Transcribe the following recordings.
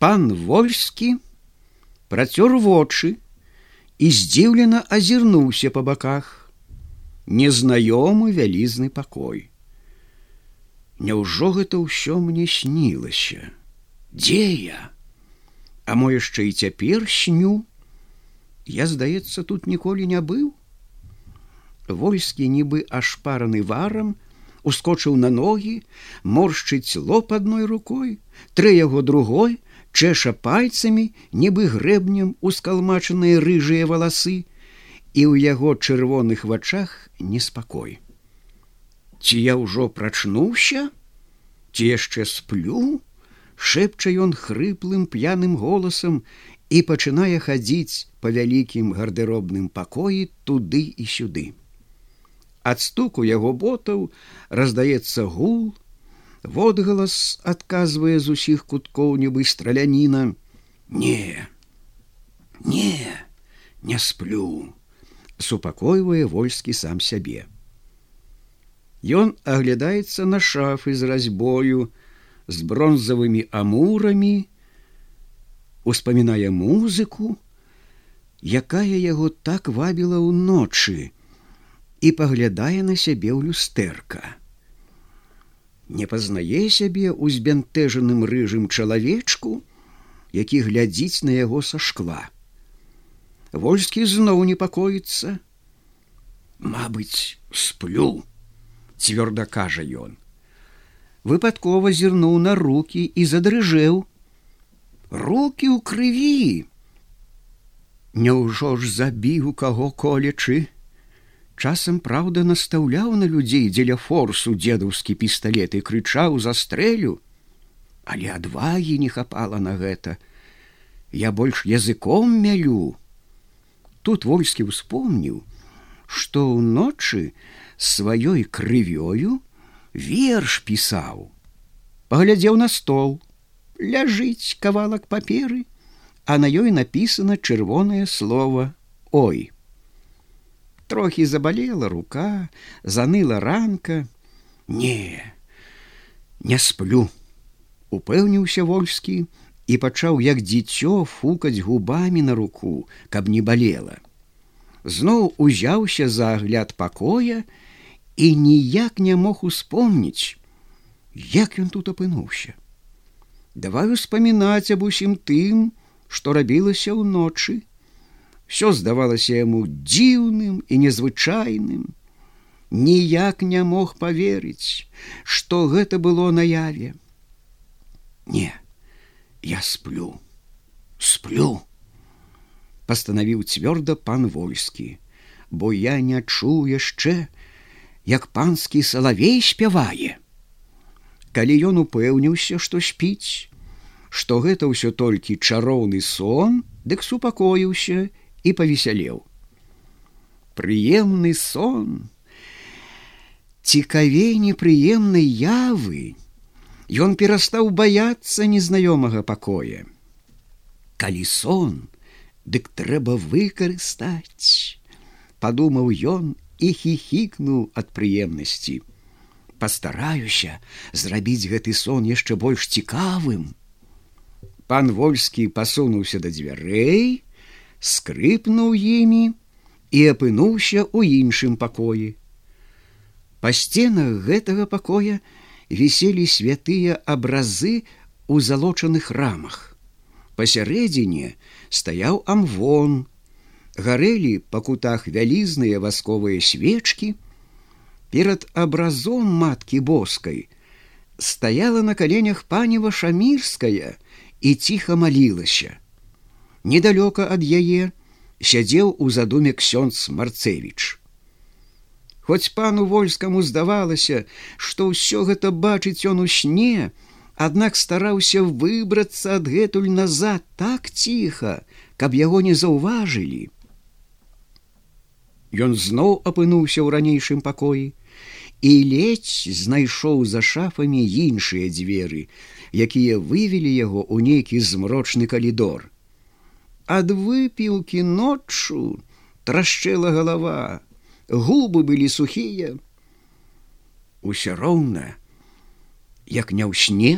пан вольскі працёр вочы і здзіўлена азірнуўся па баках. Незнаёмы вялізны пакой. Няўжо гэта ўсё мне снілася? Дзе я? А мо яшчэ і цяпер сню? Я здаецца тут ніколі не быў. Войскі нібы ашпараны варам ускочыў на ногі моршчыць лоб адной рукой трэ яго другой чэша пальцамі нібы грэбнем ускалмачаныя рыжыя валасы і ў яго чырвоных вачах неспакой. Ці я ўжо прачнуўся? Ці яшчэ сплю шэпча ён хрыплым п'яным голасам і пачынае хадзіць па вялікім гардэробным пакоі туды і сюды. Ад стуку яго ботаў раздаецца гул водгалас адказвае з усіх куткоў нібы страляніна не не не сплю супакойвае вольскі сам сябе Ён аглядаецца на шафы з разьбою з бронзавымі амурамі успамінае музыку якая яго так вабіла ўночы і паглядае на сябе ў люстэрка. Не пазнае сябе узбянтэжаным рыжым чалавечку, які глядзіць на яго са шкла. Вольскі зноў непакоіцца. Мабыць, сплю, цвёрда кажа ён. Выпадкова зірнуў на руки і задрыжэў. Руки ў крыві. Няўжо ж забіў каго колечы, часам праўда настаўляў на людзей дзеля форсу дзедаўскі пісталет і крычаў застрэлю! Але адвагі не хапала на гэта. Я больш языком мялю! Тут вольскі успомніў што ўночы сваёй крывёю верш пісаў. Паглядзеў на стол. Ляжыць кавалак паперы а на ёй напісана чырвонае слово ой трохі забалела рука заныла ранка. Не не сплю упэўніўся вольскі і пачаў як дзіцё фукаць губамі на руку каб не балела. Зноў узяўся за агляд пакоя і ніяк не мог успомніць як ён тут апынуўся. Давай успамінаць аб усім тым што рабілася ўночы все здавалася яму дзіўным і незвычайным. Ніяк не мог поверыць, што гэта было наяве. Не, я сплю, сплю, пастанавіў цвёрда пан войскі, бо я не чуў яшчэ, як панскі салавей спявае. Калі ён упэўніўся, што спіць, што гэта ўсё толькі чароўны сон, дык супакоіўся і павесялеў. Прыемны сон, цікавей непрыемнай явы, Ён перастаў баяцца незнаёмага пакоя. Калі сон, дык трэба выкарыстаць, падумаў ён і хіхікнуў ад прыемнасці. Пастараюся зрабіць гэты сон яшчэ больш цікавым. Пан вольскі пасунуўся да дзвярэй, скрыпнуў імі і апынуўся ў іншым пакоі. Па сценах гэтага пакоя віселі святыя абразы ў залочаных рамах. Пасярэдзіне стаяў амвон, гарэлі па кутах вялізныя васковыя свечкі. Перад абразом маткі боскай стаяла на каленях панева шамірская і ціха малілася недалёка ад яе сядзеў у задуме ксёнц марцевич хоць пану вольскаму здавалася што ўсё гэта бачыць ён у сне аднак стараўся выбрацца адгэтуль назад так ціха каб яго не заўважылі. Ён зноў апынуўся ў ранейшым пакоі і ледзь знайшоў за шафамі іншыя дзверы, якія вывелі яго ў нейкі змрочны калідор ад выпілкі ноччу трашчэла галава губы былі сухія усё роўна як не ў сне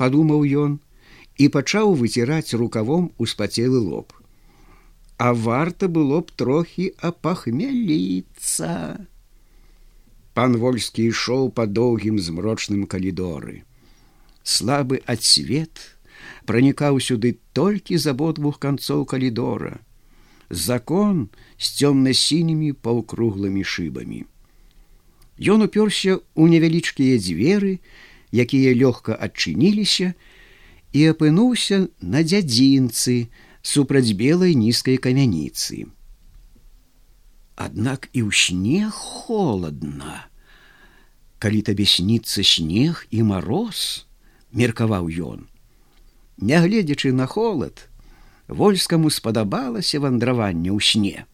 падумаў ён і пачаў выціраць рукавом успацелы лоб. А варта было б трохі апахмяліцца. Пан вольскі ішоў па доўгім змрочным калідоры. Слабы адсвет пранікаў сюды толькі з абодвух канцоў калідора. Закон з цёмна-сінімі паўкруглымі шыбамі. Ён уперся ў невялічкія дзверы, якія лёгка адчыніліся і апынуўся на дзядзінцы супраць белай нізкай камяніцы. Аднак і ў снег холодна. Калі табе сніцца снег і мароз, меркаваў ён. Нягледзячы на холод, вольскаму спадабалася вандраванне ў сне.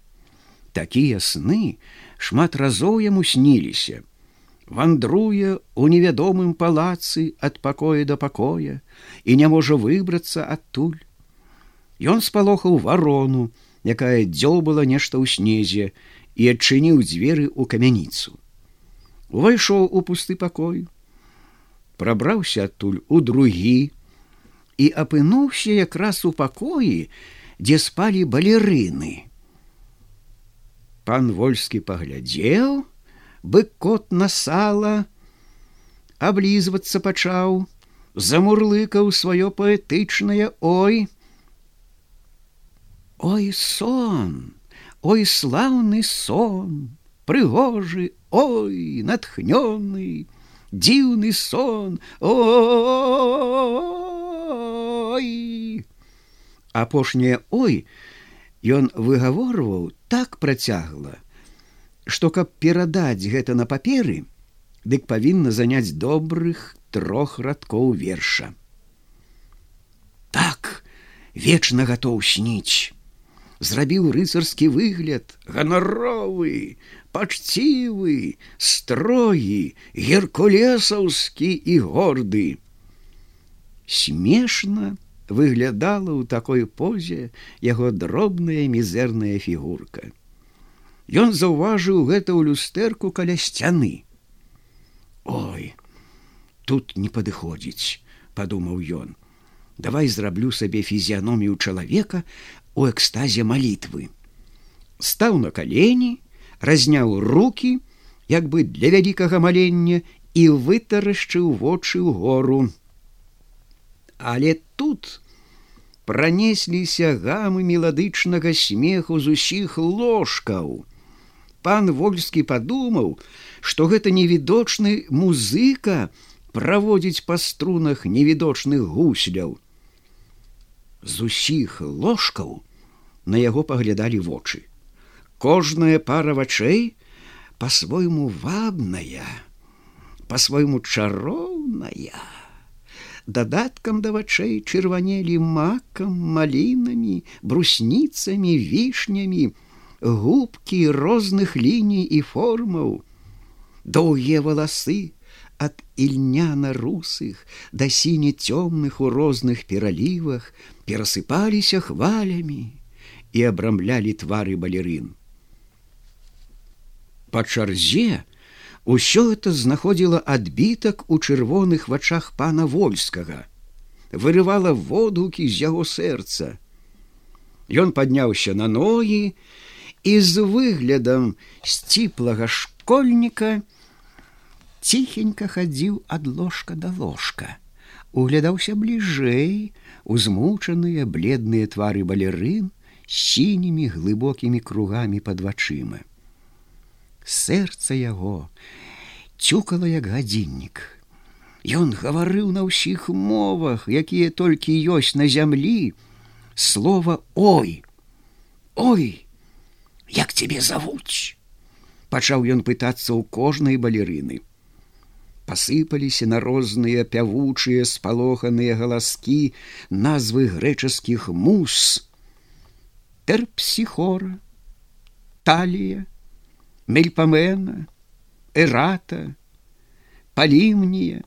Такія сны шмат разоў яму сніліся. Вандруе у невядомым палацы ад пакоя да пакоя і не можа выбрацца адтуль. Ён спалохаў варону, якая дзёбала нешта ў снезе і адчыніў дзверы ў камяніцу. Увайшоў у пусты пакой, прабраўся адтуль у другі і апынуўся якраз у пакоі, дзе спалі балерыны. Пан вольскі паглядзеў, бы кот на сала, аблізвацца пачаў, замурлыкаў сваё паэтычнае ой. Ой сон, Ой слаўны сон, прыгожы, ой, натхнёны, дзіўны сон ой апошняе ой ён выгаворваў так працягла што каб перадаць гэта на паперы дык павінна заняць добрых трох радкоў верша. Так вечна гатоў сніць. Зрабіў рыцарскі выгляд ганаровы пачцівы строгі геркулесаўскі і горды. Смешна выглядала ў такой позе яго дробная мізэрная фігурка Ён заўважыў гэта ў люстэрку каля сцяны ой тут не падыходзіць падумаў ён давай зраблю сабе фізіяномію чалавека у экстазе малітвы. Стаў на калені, разняў руки, як бы для вялікага малення і вытарашчыў вочы ў гору. Але тут пранесліся гамы меладычнага смеху з усіх ложкаў. Пан вольскі падумаў, што гэта невідочны музыка праводзіць па струнах невідочных гусляў. З усіх ложкаў на яго паглядалі вочы. Кожная пара вачэй по-свойму вабная, по-свойму чароўная. Дадаткам да вачэй чырванелі макам, малінамі, брусніцамі, вішнямі, губкі розных ліній і формаў, доўгія валасы, ад ільняна русых да сіне цёмных у розных пералівах перасыпаліся хвалямі і абрамлялі твары балерын. Па чарзе ўсё это знаходзіла адбітак у чырвоных вачах пана вольскага, вырывала водукі з яго сэрца. Ён падняўся на ногі і з выглядам сціплага школьніка ціхенька хадзіў ад ложка да ложка, углядаўся бліжэй, узмучаныя бледныя твары балерын, сінімі глыбокімі кругамі под вачыма. Сэрца яго цюкала як гадзіннік. Ён гаварыў на ўсіх мовах, якія толькі ёсць на зямлі, слова ой, Ой, як цябе завуць! Пачаў ён пытацца ў кожнай балерыны. Пасыпаліся на розныя пявучыя спалоханыя галаскі назвы грэчаскіх мус, терпсихора, талия, мельпамена, эрата, палімнія.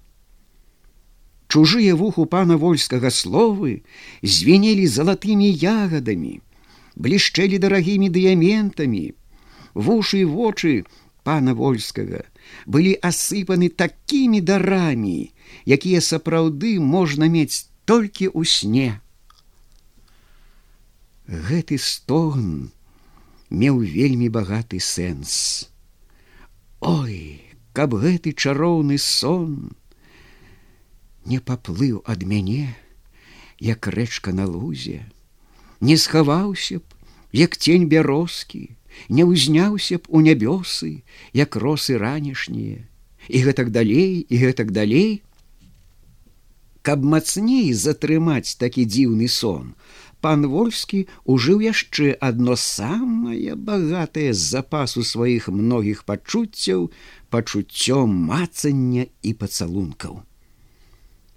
Чужыя вуху пана вольскага словы звенелі залатымі ягадамі, блішчэлі дарагімі дыяментамі, вушы і вочы пана вольскага былі асыпаны такімі дарамі, якія сапраўды можна мець толькі ў сне. Гэты стогн меў вельмі багаты сэнс. Ой, каб гэты чароўны сон не паплыў ад мяне, як рэчка на лузе, не схаваўся б, як тень бярозкі, не ўзняўся б у нябёсы, як росы ранішнія, і гэтак далей і гэтак далей. Каб мацней затрымаць такі дзіўны сон, пан вольскі ужыў яшчэ адно самае багатае з запасу сваіх многіх пачуццяў пачуццём мацання і пацалункаў.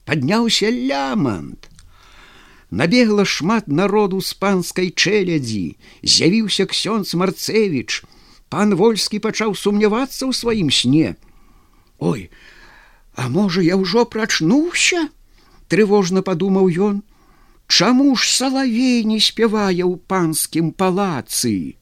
Падняўся лямант. Набегла шмат народу з панскай чэлядзі, з'явіўся ксёнц марцевич. Пан вольскі пачаў сумнявацца ў сваім сне. Ой, А можа, я ўжо прачнуўся? трывожна падумаў ён, Чаму ж салавей не спявае ў панскім палацы?